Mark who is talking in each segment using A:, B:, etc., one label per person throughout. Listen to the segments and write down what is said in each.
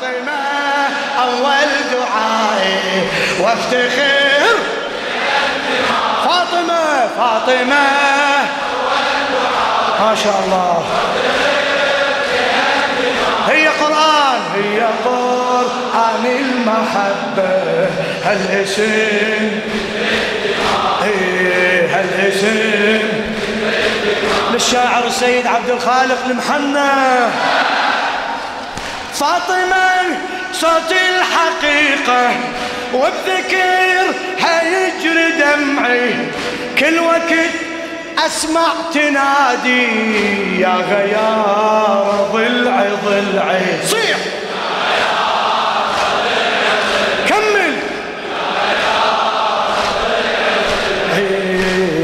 A: فاطمة أول دعائي وافتخر. فاطمة فاطمة. ما شاء الله. هي قرآن هي قرآن المحبة هالاسم إيه، هالاسم للشاعر السيد عبد الخالق المحنى فاطمة صوت الحقيقة وبذكر هيجري دمعي. كل وقت أسمع تنادي يا غيار ضلعي ضلعي. صيح! كمل!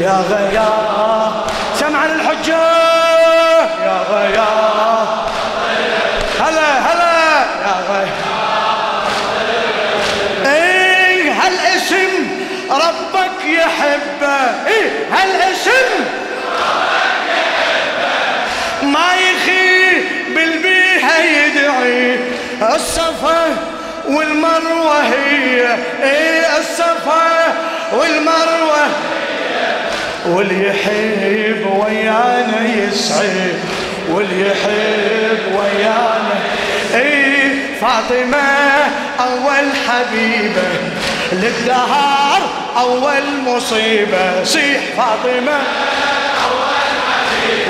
A: يا غيار والمروة هي إيه الصفا والمروة واللي يحب ويانا يسعد واللي يحب ويانا. إيه فاطمة أول حبيبة. للدهار أول مصيبة. صيح فاطمة.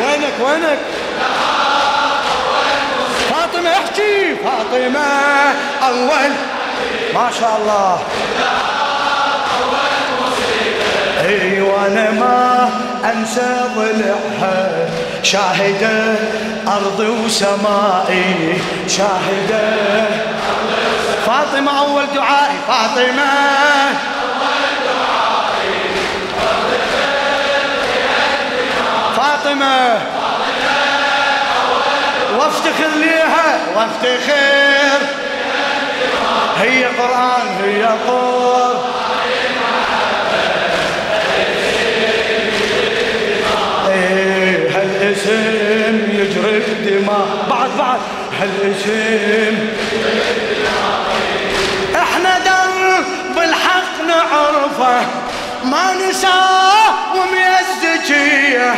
A: وينك وينك؟ فاطمة احكي فاطمة. اول ما شاء الله. اي وأنا ما أنسى ضلعها. شاهدة ارضي وسمائي. شاهدة فاطمة أول دعائي فاطمة. فاطمة. وافتخر ليها. وافتخر. هي قرآن هي قرآن إيه هالاسم يجري بدماء بعد بعد. هالاسم. إحنا درب الحق نعرفه. ما نساه وميزجيه.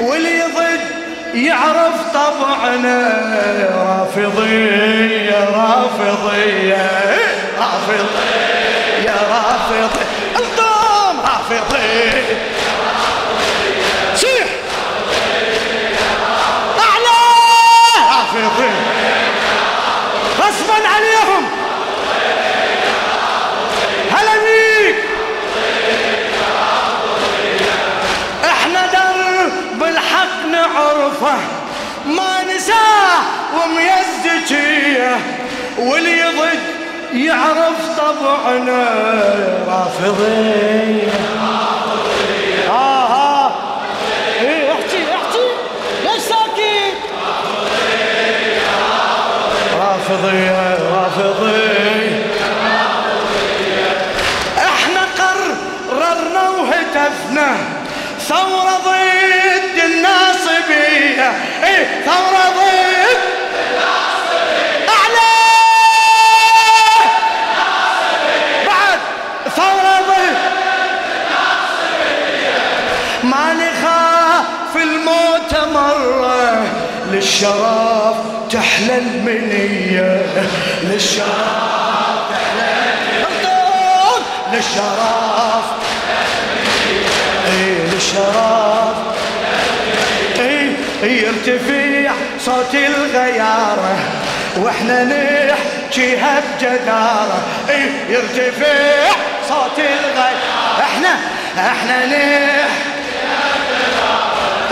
A: واللي ضد يعرف طبعنا رافضية رافضية رافضية رافضية واللي ضد يعرف طبعنا رافضية آه إيه احكي احكي. ليش ساكت رافضية رافضية إحنا قررنا وهتفنا. ثورة ضد الناصبية. إيه ثورة ضد للشرف تحلى المنية للشرف تحلى المنية للشرف إيه للشرف إيه يرتفع صوت الغيارة وإحنا نحكيها بجدارة إيه يرتفع صوت الغيارة إحنا إحنا نحكي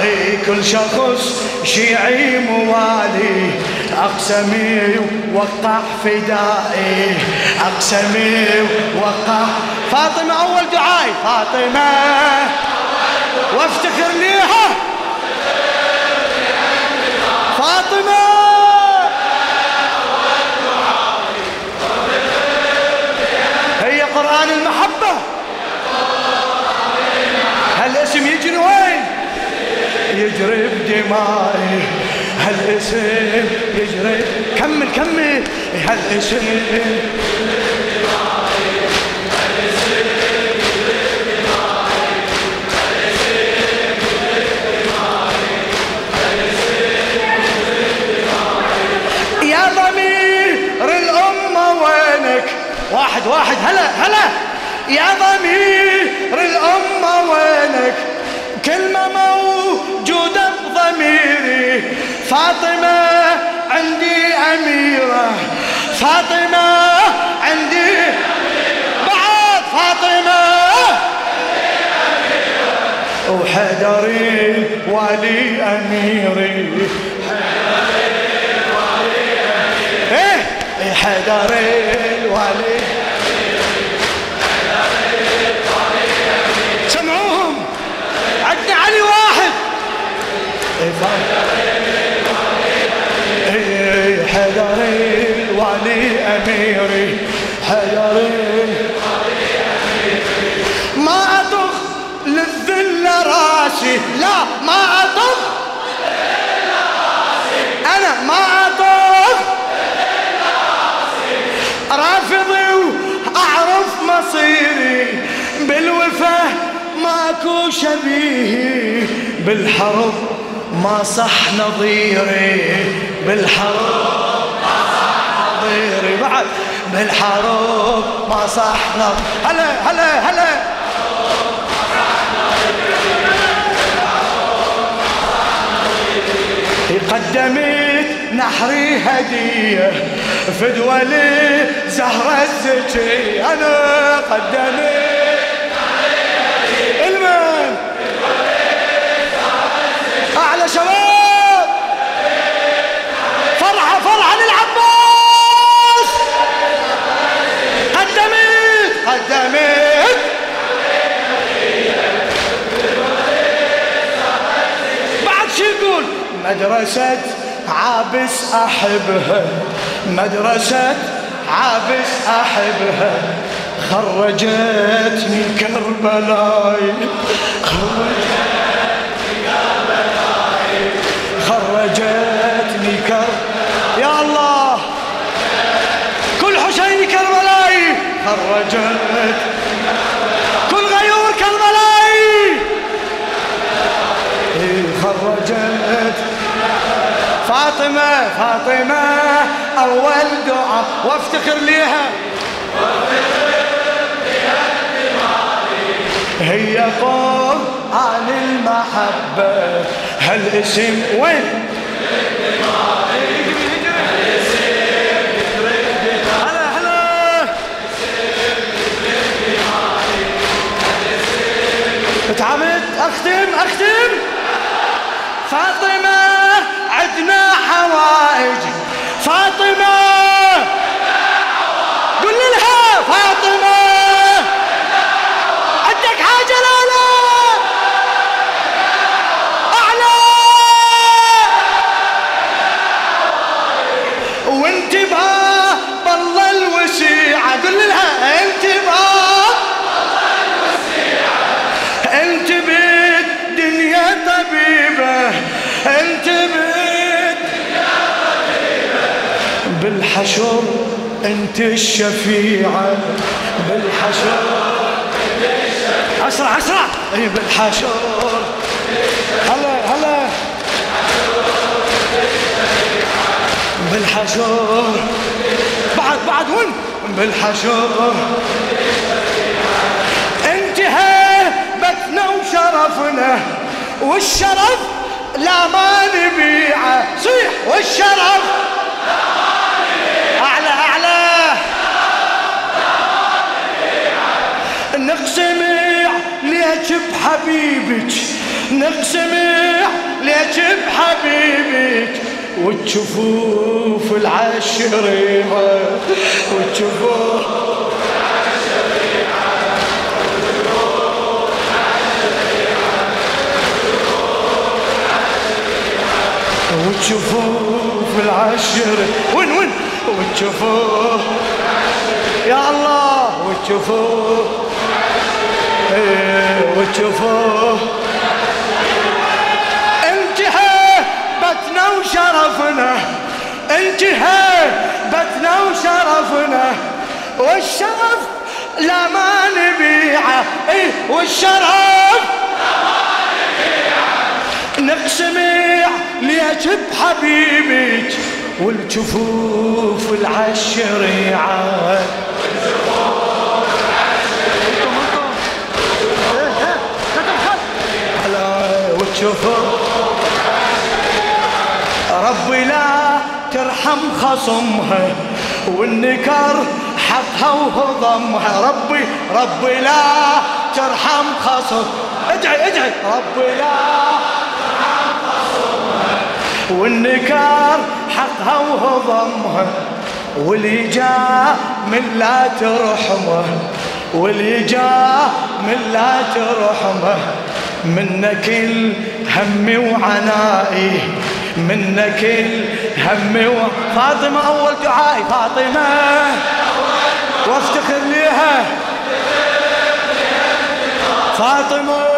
A: اي كل شخص شيعي موالي. اقسمي وقع فدائي اقسمي وقع فاطمة أول دعاي. فاطمة وافتخر ليها. فاطمة. بدمائي هالاسم يجري. كمل كمل. هالاسم فاطمة عندي أميرة. فاطمة عندي بعد فاطمة وحدري ولي أميري. إيه؟ حدري الولي سمعوهم اميري حدري ما أطخ للذل راسي لا ما أطخ أنا ما أطخ رافضي وأعرف مصيري. بالوفا ماكو شبيه بالحرب ما صح نظيري. بالحرب بعد بالحرب ما صح نظيري هلا هلا هلا. قدمت نحري هدية فدوة لزهرة الزكي. أنا قدمت مدرسة عابس أحبها مدرسة عابس أحبها. خرجتني كربلاي خرجتني كر يا الله! كل حسين كربلاي خرجت فاطمة فاطمة أول دعاء. وافتخر ليها. هي قرآن المحبة. هالاسم وين؟ لا لا أعلى! وانتباه بالله الوسيعة قل لها انتباه انت بيت دنيا طبيبة انت بالحشر انت الشفيعة. بالحشر اسرع اسرع أي بالحشر هلا هلا. بالحشر بعد بعد وين بالحشر انتهى بثنا وشرفنا والشرف لا ما نبيعه صيح والشرف بحبيبك نقسمع ليك بحبيبك؟ والجفوف العشريمة والجفوف والجفوف العشر وين وين؟ والجفوف يا الله والجفوف إيه والجفوف انتهى بطنا وشر شرفنا انتهى بتنا وشرفنا. والشرف لا ما نبيعه. إيه والشرف نقسمع ليش بحبيبك والجفوف العشريعة. والجفوف ربي لا ترحم خصمها والنكر حقها وهضمها ربي ربي لا ترحم خصم ادعي ادعي ربي لا ترحم خصمها والنكر حقها وهضمها واللي جاء من لا ترحمه واللي جاء من لا ترحمه. منك الهم وعنائي منك الهم و... فاطمة أول دعائي فاطمة. وافتخر ليها. فاطمة